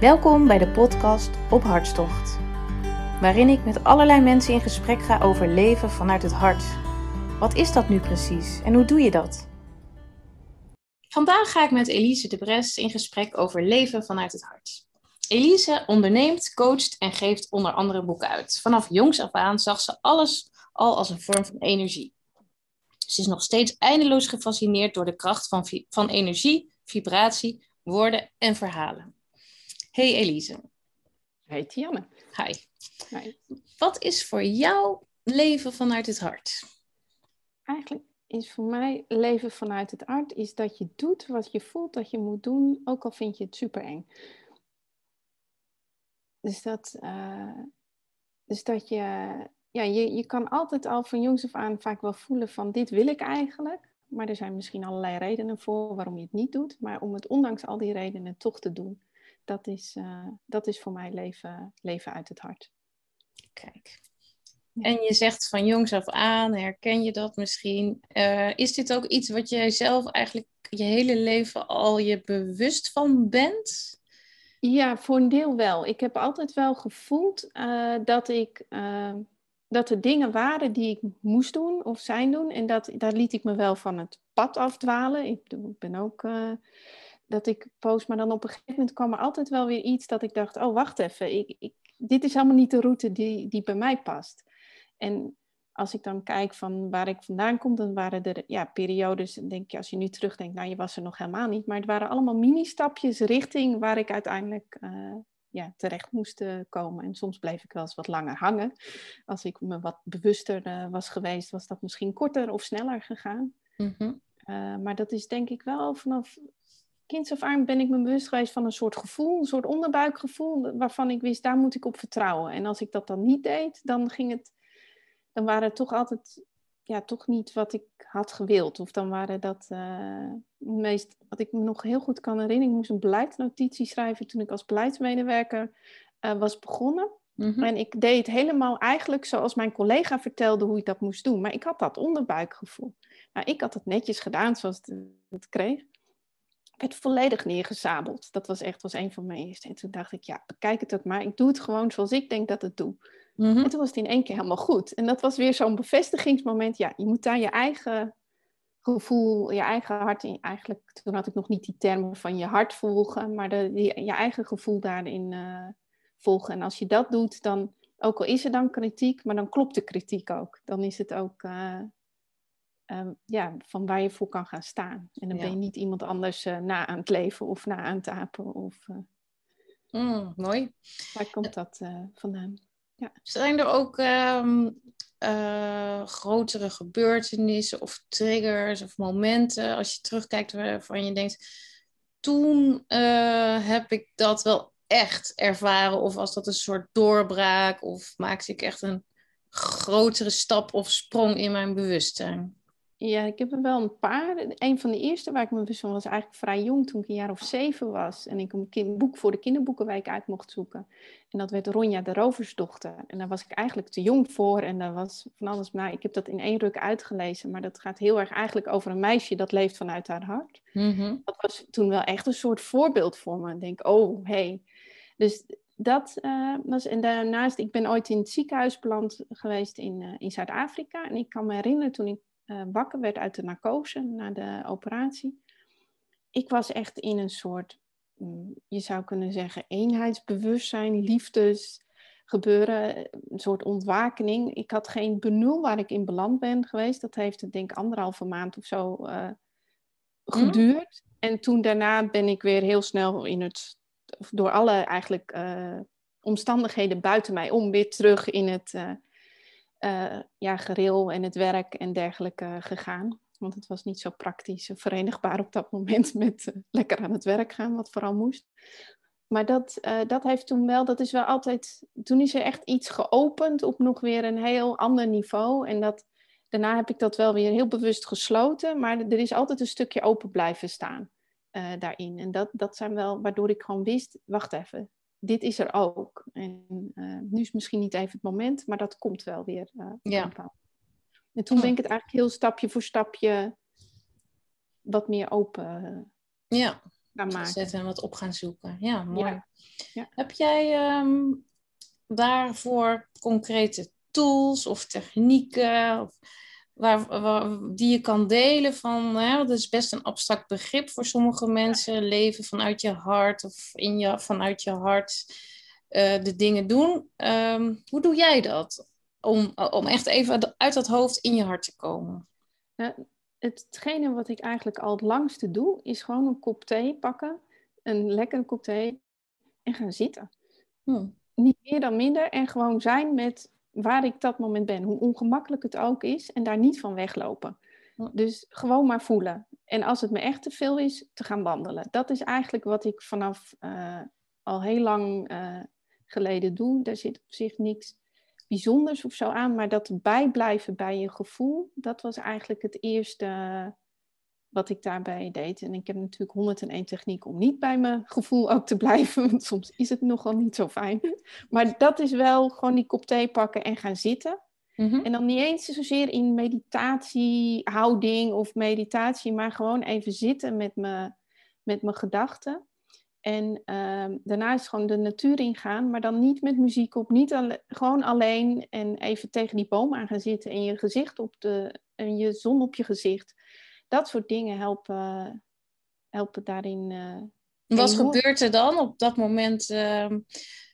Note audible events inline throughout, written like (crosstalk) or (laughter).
Welkom bij de podcast Op Hartstocht, waarin ik met allerlei mensen in gesprek ga over leven vanuit het hart. Wat is dat nu precies en hoe doe je dat? Vandaag ga ik met Elise de Bres in gesprek over leven vanuit het hart. Elise onderneemt, coacht en geeft onder andere boeken uit. Vanaf jongs af aan zag ze alles al als een vorm van energie. Ze is nog steeds eindeloos gefascineerd door de kracht van, van energie, vibratie, woorden en verhalen. Hey Elise. Hey Tianne. Hi. Hi. Wat is voor jou leven vanuit het hart? Eigenlijk is voor mij leven vanuit het hart is dat je doet wat je voelt dat je moet doen, ook al vind je het super eng. Dus dat, uh, dus dat je, ja, je, je kan altijd al van jongs af aan vaak wel voelen van dit wil ik eigenlijk. Maar er zijn misschien allerlei redenen voor waarom je het niet doet. Maar om het ondanks al die redenen toch te doen, dat is, uh, dat is voor mij leven, leven uit het hart. Kijk. En je zegt van jongs af aan, herken je dat misschien? Uh, is dit ook iets wat jij zelf eigenlijk je hele leven al je bewust van bent? Ja, voor een deel wel. Ik heb altijd wel gevoeld uh, dat ik dat er dingen waren die ik moest doen of zijn doen. En dat, daar liet ik me wel van het pad afdwalen. Ik ben ook uh, dat ik post, maar dan op een gegeven moment kwam er altijd wel weer iets dat ik dacht: oh, wacht even, ik, ik, dit is helemaal niet de route die, die bij mij past. En als ik dan kijk van waar ik vandaan kom, dan waren er ja, periodes, denk je, als je nu terugdenkt, nou, je was er nog helemaal niet. Maar het waren allemaal mini-stapjes richting waar ik uiteindelijk uh, ja, terecht moest komen. En soms bleef ik wel eens wat langer hangen. Als ik me wat bewuster uh, was geweest, was dat misschien korter of sneller gegaan. Mm -hmm. uh, maar dat is denk ik wel vanaf kinds af aan ben ik me bewust geweest van een soort gevoel, een soort onderbuikgevoel, waarvan ik wist, daar moet ik op vertrouwen. En als ik dat dan niet deed, dan ging het, dan waren het toch altijd, ja, toch niet wat ik had gewild. Of dan waren dat uh, meest, wat ik me nog heel goed kan herinneren, ik moest een beleidsnotitie schrijven toen ik als beleidsmedewerker uh, was begonnen. Mm -hmm. En ik deed het helemaal eigenlijk zoals mijn collega vertelde hoe ik dat moest doen. Maar ik had dat onderbuikgevoel. Nou, ik had het netjes gedaan zoals het, het kreeg werd volledig neergezabeld. Dat was echt was een van mijn eerste. En toen dacht ik, ja, bekijk het ook maar. Ik doe het gewoon zoals ik denk dat het doe. Mm -hmm. En toen was het in één keer helemaal goed. En dat was weer zo'n bevestigingsmoment. Ja, je moet daar je eigen gevoel, je eigen hart in. Eigenlijk, toen had ik nog niet die termen van je hart volgen, maar de, die, je eigen gevoel daarin uh, volgen. En als je dat doet, dan, ook al is er dan kritiek, maar dan klopt de kritiek ook. Dan is het ook, uh, um, ja, van waar je voor kan gaan staan. En dan ja. ben je niet iemand anders uh, na aan het leven of na aan het apen. Of, mm, mooi. Waar komt dat vandaan? Ja. Zijn er ook um, uh, grotere gebeurtenissen of triggers of momenten als je terugkijkt waarvan je denkt, toen heb ik dat wel echt ervaren of was dat een soort doorbraak of maakte ik echt een grotere stap of sprong in mijn bewustzijn? Ja, ik heb er wel een paar. Een van de eerste waar ik me bewust van was eigenlijk vrij jong, toen ik een jaar of zeven was. En ik een boek voor de kinderboekenwijk uit mocht zoeken. En dat werd Ronja de Roversdochter. En daar was ik eigenlijk te jong voor. En daar was van alles. Nou, ik heb dat in één ruk uitgelezen. Maar dat gaat heel erg eigenlijk over een meisje dat leeft vanuit haar hart. Mm -hmm. Dat was toen wel echt een soort voorbeeld voor me. Ik denk, oh, hey. Dus dat uh, was. En daarnaast, ik ben ooit in het ziekenhuis beland geweest in, uh, in Zuid-Afrika. En ik kan me herinneren toen ik wakker werd uit de narcose na de operatie. Ik was echt in een soort, mm, je zou kunnen zeggen, eenheidsbewustzijn, liefdes gebeuren, een soort ontwakening. Ik had geen benul waar ik in beland ben geweest. Dat heeft denk ik anderhalve maand of zo uh, geduurd. Mm. En toen daarna ben ik weer heel snel in het, door alle eigenlijk uh, omstandigheden buiten mij om, weer terug in het uh, ja, gereel en het werk en dergelijke gegaan. Want het was niet zo praktisch verenigbaar op dat moment (laughs) met uh, lekker aan het werk gaan, wat vooral moest. Maar dat, uh, dat heeft toen wel, dat is wel altijd, toen is er echt iets geopend op nog weer een heel ander niveau. En dat, daarna heb ik dat wel weer heel bewust gesloten, maar er is altijd een stukje open blijven staan daarin. En dat, dat zijn wel, waardoor ik gewoon wist, wacht even, dit is er ook. En uh, nu is misschien niet even het moment, maar dat komt wel weer. Uh, ja. En toen ben ik het eigenlijk heel stapje voor stapje wat meer open. Ja, gaan maken. zetten en wat op gaan zoeken. Ja, mooi. Ja. Ja. Heb jij ehm, daarvoor concrete tools of technieken of waar, waar- die je kan delen van, hè, dat is best een abstract begrip voor sommige mensen, leven vanuit je hart of in je, vanuit je hart eh, de dingen doen. Ehm, hoe doe jij dat? Om, om echt even uit dat hoofd in je hart te komen. Nou, hetgene wat ik eigenlijk al het langste doe, is gewoon een kop thee pakken, een lekkere kop thee, en gaan zitten. Hm. Niet meer dan minder en gewoon zijn met waar ik dat moment ben, hoe ongemakkelijk het ook is, en daar niet van weglopen. Dus gewoon maar voelen. En als het me echt te veel is, te gaan wandelen. Dat is eigenlijk wat ik vanaf eh, al heel lang eh, geleden doe. Daar zit op zich niks bijzonders of zo aan, maar dat bijblijven bij je gevoel, dat was eigenlijk het eerste wat ik daarbij deed. En ik heb natuurlijk 101 techniek om niet bij mijn gevoel ook te blijven, want soms is het nogal niet zo fijn. Maar dat is wel gewoon die kop thee pakken en gaan zitten. Mhm. En dan niet eens zozeer in meditatiehouding of meditatie, maar gewoon even zitten met mijn met mijn gedachten. En ehm, daarna is gewoon de natuur ingaan, maar dan niet met muziek op, niet alle- gewoon alleen en even tegen die boom aan gaan zitten en je gezicht op de, en je zon op je gezicht. Dat soort dingen helpen, helpen daarin. eh, Wat gebeurt er dan op dat moment? ehm,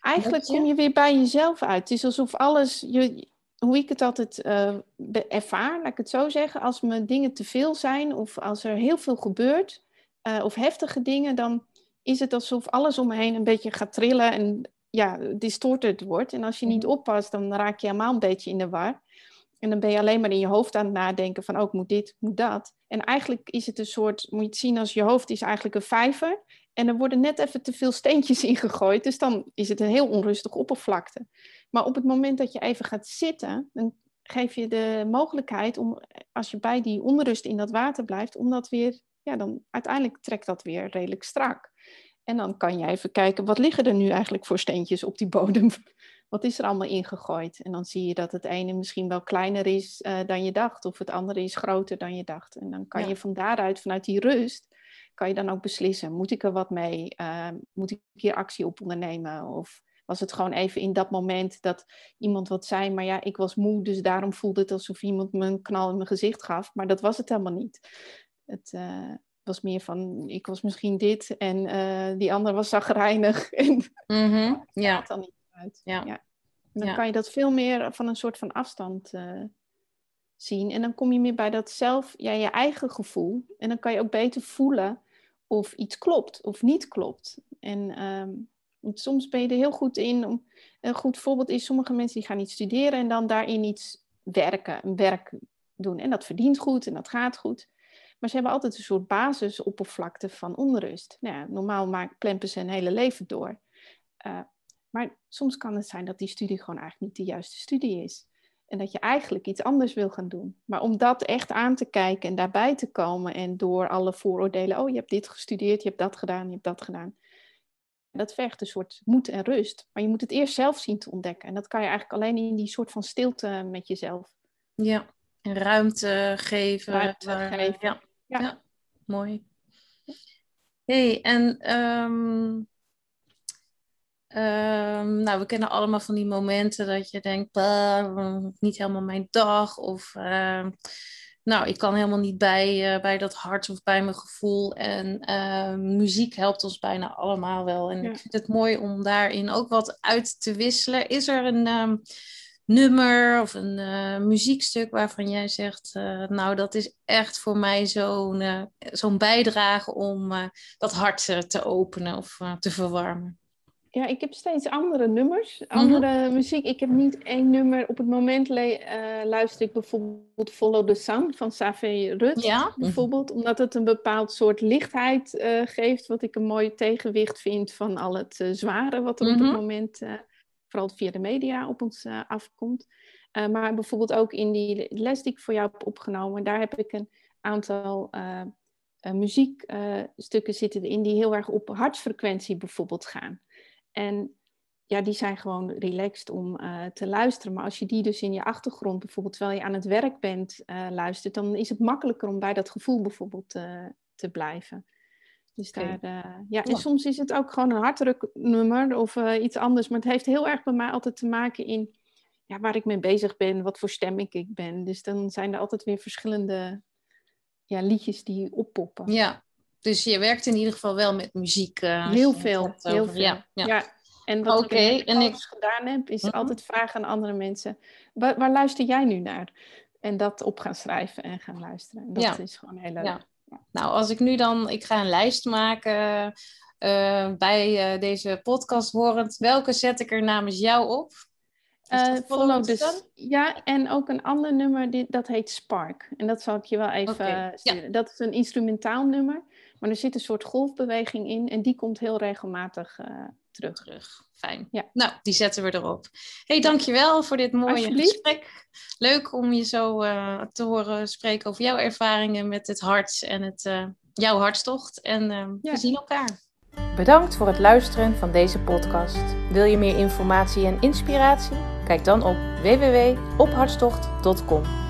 Eigenlijk kom je weer bij jezelf uit. Het is alsof alles, je, hoe ik het altijd eh, be- ervaar, laat ik het zo zeggen, als me dingen te veel zijn of als er heel veel gebeurt eh, of heftige dingen, dan is het alsof alles om me heen een beetje gaat trillen en ja, distorted wordt. En als je niet Mhm. oppast, dan raak je helemaal een beetje in de war. En dan ben je alleen maar in je hoofd aan het nadenken van, oh, ik moet dit, moet dat. En eigenlijk is het een soort, moet je het zien als je hoofd is eigenlijk een vijver. En er worden net even te veel steentjes (laughs) ingegooid. Dus dan is het een heel onrustig oppervlakte. Maar op het moment dat je even gaat zitten, dan geef je de mogelijkheid om, als je bij die onrust in dat water blijft, om dat weer, ja, dan uiteindelijk trekt dat weer redelijk strak. En dan kan je even kijken, wat liggen er nu eigenlijk voor steentjes op die bodem? Wat is er allemaal ingegooid? En dan zie je dat het ene misschien wel kleiner is eh, dan je dacht, of het andere is groter dan je dacht. En dan kan Ja. je van daaruit, vanuit die rust, kan je dan ook beslissen, moet ik er wat mee? Eh, moet ik hier actie op ondernemen? Of was het gewoon even in dat moment dat iemand wat zei, maar ja, ik was moe, dus daarom voelde het alsof iemand me een knal in mijn gezicht gaf. Maar dat was het helemaal niet. Het eh, was meer van, ik was misschien dit en eh, die ander was zagrijnig. (laughs) En mhm, Ja, dan niet uit. Ja. En dan Ja. kan je dat veel meer van een soort van afstand eh, zien. En dan kom je meer bij dat zelf, ja, je eigen gevoel. En dan kan je ook beter voelen of iets klopt of niet klopt. En ehm, soms ben je er heel goed in. Om, een goed voorbeeld is, sommige mensen die gaan iets studeren en dan daarin iets werken, een werk doen. En dat verdient goed en dat gaat goed. Maar ze hebben altijd een soort basisoppervlakte van onrust. Nou ja, normaal maak, plempen ze een hele leven door. Eh, maar soms kan het zijn dat die studie gewoon eigenlijk niet de juiste studie is. En dat je eigenlijk iets anders wil gaan doen. Maar om dat echt aan te kijken en daarbij te komen en door alle vooroordelen, oh je hebt dit gestudeerd, je hebt dat gedaan, je hebt dat gedaan. Dat vergt een soort moed en rust. Maar je moet het eerst zelf zien te ontdekken. En dat kan je eigenlijk alleen in die soort van stilte met jezelf. ja. En ruimte geven. Ruimte waar- geven. Ja. Ja. Ja. mooi. hey, en ehm, ehm, nou, we kennen allemaal van die momenten dat je denkt, "Bah, niet helemaal mijn dag. Of ehm, nou, ik kan helemaal niet bij, eh, bij dat hart of bij mijn gevoel. En ehm, muziek helpt ons bijna allemaal wel. En Ja. ik vind het mooi om daarin ook wat uit te wisselen. Is er een nummer of een eh, muziekstuk waarvan jij zegt, eh, nou, dat is echt voor mij zo'n zo'n bijdrage om dat hart te openen of te verwarmen? Ja, ik heb steeds andere nummers, andere muziek. Ik heb niet één nummer. Op het moment eh, luister ik bijvoorbeeld Follow the Sun van Save Rut. Ja? Bijvoorbeeld, omdat het een bepaald soort lichtheid eh, geeft, wat ik een mooi tegenwicht vind van al het eh, zware wat er op Mhm. het moment, eh, vooral via de media, op ons afkomt. Eh, maar bijvoorbeeld ook in die les die ik voor jou heb opgenomen, daar heb ik een aantal eh, eh, muziekstukken zitten in die heel erg op hartsfrequentie bijvoorbeeld gaan. En ja, die zijn gewoon relaxed om eh, te luisteren. Maar als je die dus in je achtergrond, bijvoorbeeld terwijl je aan het werk bent, eh, luistert, dan is het makkelijker om bij dat gevoel bijvoorbeeld eh, te blijven. Dus daar, ja, en soms is het ook gewoon een harddruknummer of iets anders. Maar het heeft heel erg bij mij altijd te maken in ja, waar ik mee bezig ben, wat voor stemming ik ben. Dus dan zijn er altijd weer verschillende ja, liedjes die oppoppen. Ja, dus je werkt in ieder geval wel met muziek. Uh, heel veel, heel veel. Ja, ja. ja. En wat okay, ik en ik gedaan heb, is mhm. altijd vragen aan andere mensen: waar, waar, luister jij nu naar? En dat op gaan schrijven en gaan luisteren. En dat is gewoon heel leuk. Ja. Nou, als ik nu dan, ik ga een lijst maken uh, bij uh, deze podcast horend. Welke zet ik er namens jou op? Uh, follow ja, en ook een ander nummer, die, dat heet Spark. En dat zal ik je wel even okay, sturen. Ja. Dat is een instrumentaal nummer, maar er zit een soort golfbeweging in en die komt heel regelmatig uh, terug. terug. Fijn. Ja. Nou, die zetten we erop. hey, dankjewel voor dit mooie gesprek. Leuk om je zo uh, te horen spreken over jouw ervaringen met het hart en het, uh, jouw hartstocht. En uh, ja. we zien elkaar. Bedankt voor het luisteren van deze podcast. Wil je meer informatie en inspiratie? Kijk dan op www.ophartstocht.com.